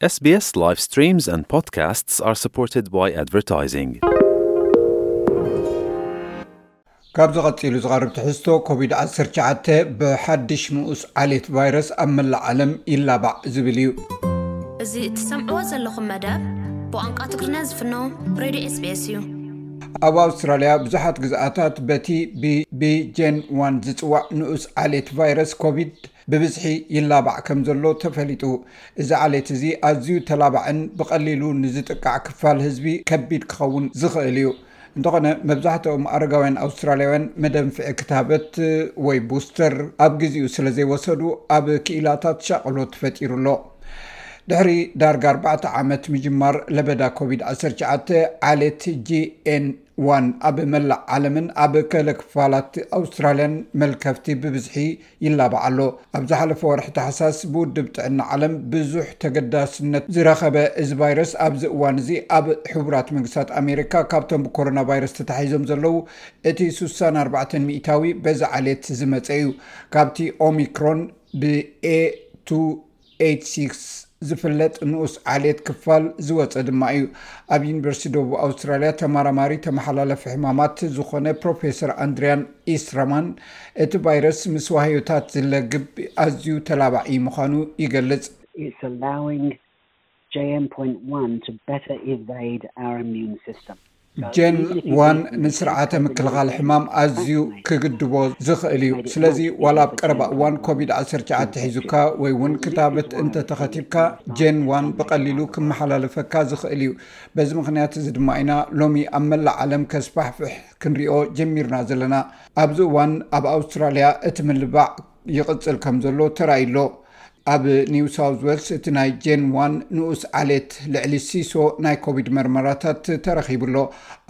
SBS live streams and podcasts are supported by advertising. ካብዚ ቀፂሉ ዝቐርብ ትሕዝቶ ኮቪድ ዓሰርተ ትሽዓተ ብሓድሽ ንኡስ ዓሌት ቫይረስ ኣብ መላእ ዓለም ይላባዕ ዝብል እዩ። እዚ እትሰምዕዎ ዘለኹም መደብ ብቋንቋ ትግርኛ ዝፍኖ ሬድዮ ኤስቢኤስ እዩ። ኣብ ኣውስትራልያ ብዙሓት ግዝኣታት በቲ ብቢጀን ዋን ዝፅዋዕ ንኡስ ዓሌት ቫይረስ ኮቪድ ብብዝሒ ይላባዕ ከም ዘሎ ተፈሊጡ። እዚ ዓሌት እዚ ኣዝዩ ተላባዕን ብቐሊሉ ንዝጥቃዕ ክፋል ህዝቢ ከቢድ ክኸውን ዝኽእል እዩ። እንተኾነ መብዛሕትኦም ኣረጋውያን ኣውስትራልያውያን መደንፍዒ ክታበት ወይ ቡስተር ኣብ ግዜኡ ስለ ዘይወሰዱ ኣብ ክኢላታት ሻቕሎት ፈጢሩ ኣሎ። ድሕሪ ዳርጋ ኣርባዕተ ዓመት ምጅማር ለበዳ ኮቪድ ዓሰርተ ትሽዓተ፣ ዓሌት ጂኤን ዋን ኣብ መላእ ዓለምን ኣብ ገለ ክፋላት ኣውስትራልያን መልከፍቲ ብብዝሒ ይላባዕ ኣሎ። ኣብ ዝሓለፈ ወርሒ ታሕሳስ ብውድብ ጥዕና ዓለም ብዙሕ ተገዳስነት ዝረኸበ እዚ ቫይረስ ኣብዚ እዋን እዚ ኣብ ሕቡራት መንግስታት ኣሜሪካ ካብቶም ብኮሮና ቫይረስ ተታሒዞም ዘለዉ እቲ ስሳን ኣርባዕተን ሚእታዊ በዚ ዓሌት ዝመፀ እዩ። ካብቲ ኦሚክሮን ብኤ ቱ ኤይትሲክስ ዝፍለጥ ንኡስ ዓሌት ክፋል ዝወፀ ድማ እዩ። ኣብ ዩኒቨርሲቲ ደቡብ ኣውስትራልያ ተመራማሪ ተመሓላለፊ ሕማማት ዝኾነ ፕሮፌሰር ኣንድሪያን ኢስትራማን እቲ ቫይረስ ምስ ዋህዮታት ዝለግብ ኣዝዩ ተላባዒ ምዃኑ ይገልፅ። ጀን ፖይንት ዋን ቱ በተር ኢቫይድ ኣወር ኢሚዩን ሲስተም። ጀን ዋን ንስርዓተ ምክልኻል ሕማም ኣዝዩ ክግድቦ ዝኽእል እዩ። ስለዚ ዋላ ኣብ ቀረባ እዋን ኮቪድ ዓሰርተ ትሽዓተ ሒዙካ ወይ እውን ክታበት እንተ ተኸቲብካ ጀን ዋን ብቐሊሉ ክመሓላለፈካ ዝኽእል እዩ። በዚ ምኽንያት እዚ ድማ ኢና ሎሚ ኣብ መላእ ዓለም ከስፋሕፍሕ ክንሪኦ ጀሚርና ዘለና። ኣብዚ እዋን ኣብ ኣውስትራሊያ እቲ ምልባዕ ይቕጽል ከም ዘሎ ተራእዩ ኣሎ። ኣብ ኒው ሳውዝ ዌልስ እቲ ናይ ጀን ዋን ንኡስ ዓሌት ልዕሊ ሲሶ ናይ ኮቪድ መርመራታት ተረኺቡ ኣሎ።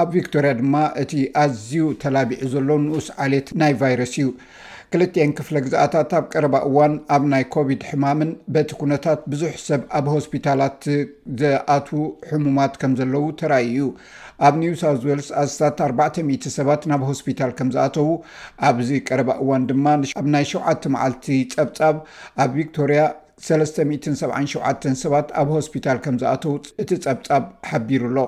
ኣብ ቪክቶርያ ድማ እቲ ኣዝዩ ተላቢዑ ዘሎ ንኡስ ዓሌት ናይ ቫይረስ እዩ። ክልቲኤን ክፍለ ግዝኣታት ኣብ ቀረባ እዋን ኣብ ናይ ኮቪድ ሕማምን በቲ ኩነታት ብዙሕ ሰብ ኣብ ሆስፒታላት ዝኣትዉ ሕሙማት ከም ዘለዉ ተራእዩ እዩ። ኣብ ኒው ሳውዝ ዌልስ ኣስታት ኣርባዕተ ሚእቲ ሰባት ናብ ሆስፒታል ከም ዝኣተዉ ኣብዚ ቀረባ እዋን ድማ ኣብ ናይ ሸውዓተ መዓልቲ ጸብጻብ ኣብ ቪክቶርያ ሰለስተ ሚእትን ሰብዓን ሸውዓተን ሰባት ኣብ ሆስፒታል ከም ዝኣተዉ እቲ ጸብጻብ ሓቢሩ ኣሎ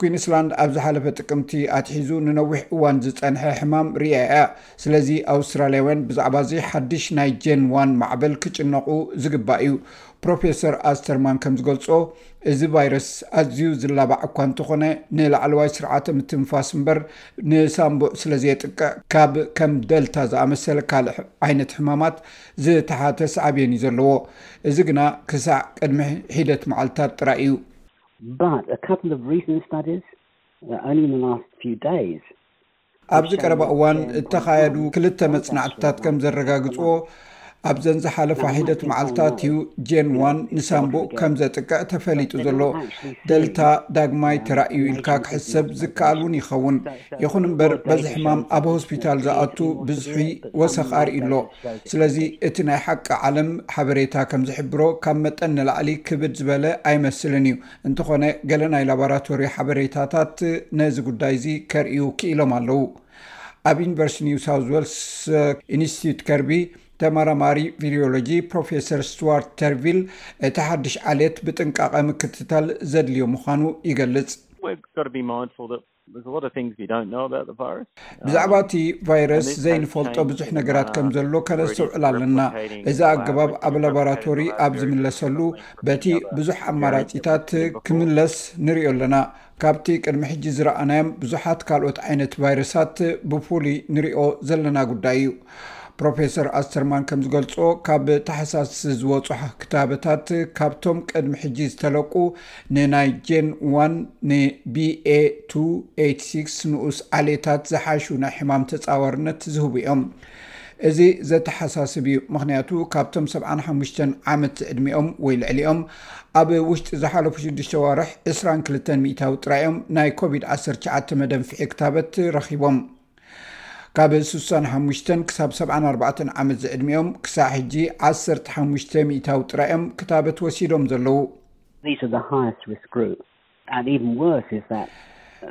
ኩንስላንድ ኣብ ዝሓለፈ ጥቅምቲ ኣትሒዙ ንነዊሕ እዋን ዝጸንሐ ሕማም ርያ እያ ስለዚ ኣውስትራልያውያን ብዛዕባ እዚ ሓድሽ ናይ ጀን ዋን ማዕበል ክጭነቑ ዝግባእ እዩ ፕሮፌሰር ኣስተርማን ከም ዝገልጾ እዚ ቫይረስ ኣዝዩ ዝላባዕ እኳ እንተኾነ ንላዕለዋይ ስርዓተ ምትንፋስ እምበር ንሳምቡእ ስለ ዘየጥቅዕ ካብ ከም ደልታ ዝኣመሰለ ካልእ ዓይነት ሕማማት ዝተሓተ ሳዕቤን እዩ ዘለዎ። እዚ ግና ክሳዕ ቅድሚ ሒደት መዓልታት ጥራይ እዩ። But a couple of recent studies, only in the last few days, ኣብዚ ቀረባ እዋን እተኻየዱ ክልተ መጽናዕትታት ከም ዘረጋግጽዎ ኣብዘን ዝሓለፋ ሒደት መዓልትታት እዩ ጀን ዋን ንሳምቡእ ከም ዘጥቅዕ ተፈሊጡ ዘሎ ደልታ ዳግማይ ተራእዩ ኢልካ ክሕሰብ ዝከኣል እውን ይኸውን ይኹን እምበር በዚ ሕማም ኣብ ሆስፒታል ዝኣቱ ብዝሒ ወሰኽ ኣርኢ ኣሎ ስለዚ እቲ ናይ ሓቂ ዓለም ሓበሬታ ከም ዝሕብሮ ካብ መጠን ንላዕሊ ክብድ ዝበለ ኣይመስልን እዩ እንተኾነ ገለ ናይ ላቦራቶሪ ሓበሬታታት ነዚ ጉዳይ እዚ ከርእዩ ክኢሎም ኣለው። ኣብ ዩኒቨርስቲ ኒው ሳውዝ ወልስ ኢንስቲትዩት ከርቢ ተመራማሪ ቪሪዮሎጂ ፕሮፌሰር ስትዋርት ተርቪል እቲ ሓድሽ ዓሌት ብጥንቃቐ ምክትታል ዘድልዮ ምዃኑ ይገልፅ። ብዛዕባ እቲ ቫይረስ ዘይንፈልጦ ብዙሕ ነገራት ከም ዘሎ ከነስተውዕል ኣለና። እዚ ኣገባብ ኣብ ላቦራቶሪ ኣብ ዝምለሰሉ በቲ ብዙሕ ኣማራጺታት ክምለስ ንሪኦ ኣለና። ካብቲ ቅድሚ ሕጂ ዝረኣናዮም ብዙሓት ካልኦት ዓይነት ቫይረሳት ብፍሉይ ንሪኦ ዘለና ጉዳይ እዩ። ፕሮፌሰር ኣስተርማን ከም ዝገልጾ ካብ ታሕሳስ ዝወጹ ክታበታት ካብቶም ቅድሚ ሕጂ ዝተለቁ ንናይ ጀን ዋን ን ቢኤ 286 ንኡስ ዓሌታት ዝሓሹ ናይ ሕማም ተጻዋርነት ዝህቡ እዮም እዚ ዘተሓሳስብ እዩ ምክንያቱ ካብቶም 75 ዓመት ዝዕድሚኦም ወይ ልዕሊኦም ኣብ ውሽጢ ዝሓለፉ 6ሽ ዋርሕ 22 ሚታዊ ጥራይ እዮም ናይ ኮቪድ-19 መደንፍዒ ክታበት ረኪቦም ካብ ስሳን ሓሙሽተን ክሳብ ሰብዓን ኣርባዕተን ዓመት ዝዕድሚኦም ክሳዕ ሕጂ ዓሰርተ ሓሙሽተ ሚእታዊ ጥራይ እዮም ክታበት ወሲዶም ዘለዉ።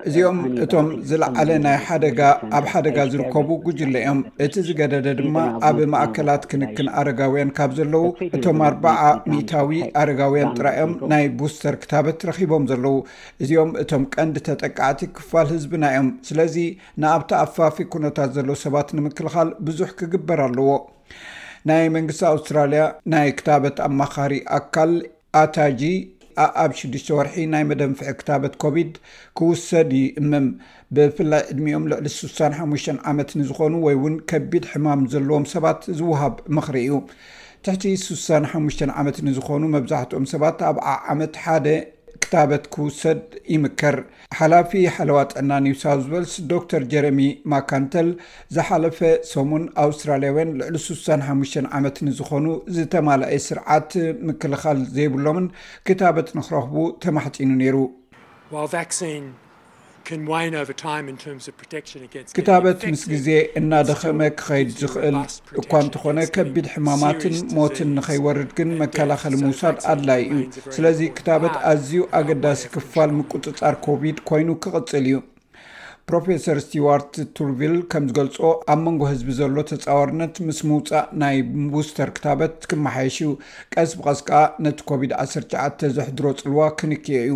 እዚኦም እቶም ዝለዓለ ናይ ሓደጋ ኣብ ሓደጋ ዝርከቡ ጉጅለ እዮም። እቲ ዝገደደ ድማ ኣብ ማእከላት ክንክን ኣረጋውያን ካብ ዘለዉ እቶም ኣርባዓ ሚእታዊ ኣረጋውያን ጥራይ እዮም ናይ ቡስተር ክታበት ረኺቦም ዘለዉ። እዚኦም እቶም ቀንዲ ተጠቃዕቲ ክፋል ህዝብና እዮም። ስለዚ ንኣብ ተኣፋፊ ኩነታት ዘሎ ሰባት ንምክልኻል ብዙሕ ክግበር ኣለዎ። ናይ መንግስቲ ኣውስትራልያ ናይ ክታበት ኣማኻሪ ኣካል ኣታጂ ኣኣብ ሽዱሽተ ወርሒ ናይ መደንፍዒ ክታበት ኮቪድ ክውሰድ ይእምም። ብፍላይ ዕድሚኦም ልዕሊ ስሳን ሓሙሽተን ዓመት ንዝኾኑ ወይ እውን ከቢድ ሕማም ዘለዎም ሰባት ዝወሃብ ምኽሪ እዩ። ትሕቲ ስሳን ሓሙሽተን ዓመት ንዝኾኑ መብዛሕትኦም ሰባት ኣብ ዓዓመት ሓደ ክታበት ክውሰድ ይምከር። ሓላፊ ሓለዋ ጥዕና ኒው ሳውዝ ዌልስ ዶክተር ጀረሚ ማካንተል ዝሓለፈ ሰሙን ኣውስትራልያውያን ልዕሊ ስሳን ሓሙሽተን ዓመት ንዝኾኑ ዝተማልኤ ስርዓት ምክልኻል ዘይብሎምን ክታበት ንክረኽቡ ተማሕጺኑ ነይሩ። ክታበት ምስ ግዜ እናደኸመ ክኸይድ ዝኽእል እኳ እንተኾነ ከቢድ ሕማማትን ሞትን ንኸይወርድ ግን መከላኸሊ ምውሳድ ኣድላይ እዩ። ስለዚ ክታበት ኣዝዩ ኣገዳሲ ክፋል ምቁጽጻር ኮቪድ ኮይኑ ክቕጽል እዩ። ፕሮፌሰር ስቲዋርት ቱርቪል ከም ዝገልጾ ኣብ መንጎ ህዝቢ ዘሎ ተጻዋርነት ምስ ምውጻእ ናይ ቡስተር ክታበት ክመሓየሽ እዩ። ቀስ ብቐስ ከኣ ነቲ ኮቪድ ዓሰርተ ትሽዓተ ዘሕድሮ ጽልዋ ክንክዮ እዩ።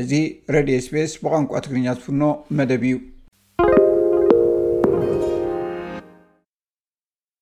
እዚ ረድዮ ስፔስ ብቋንቋ ትግርኛ ዝፍኖ መደብ እዩ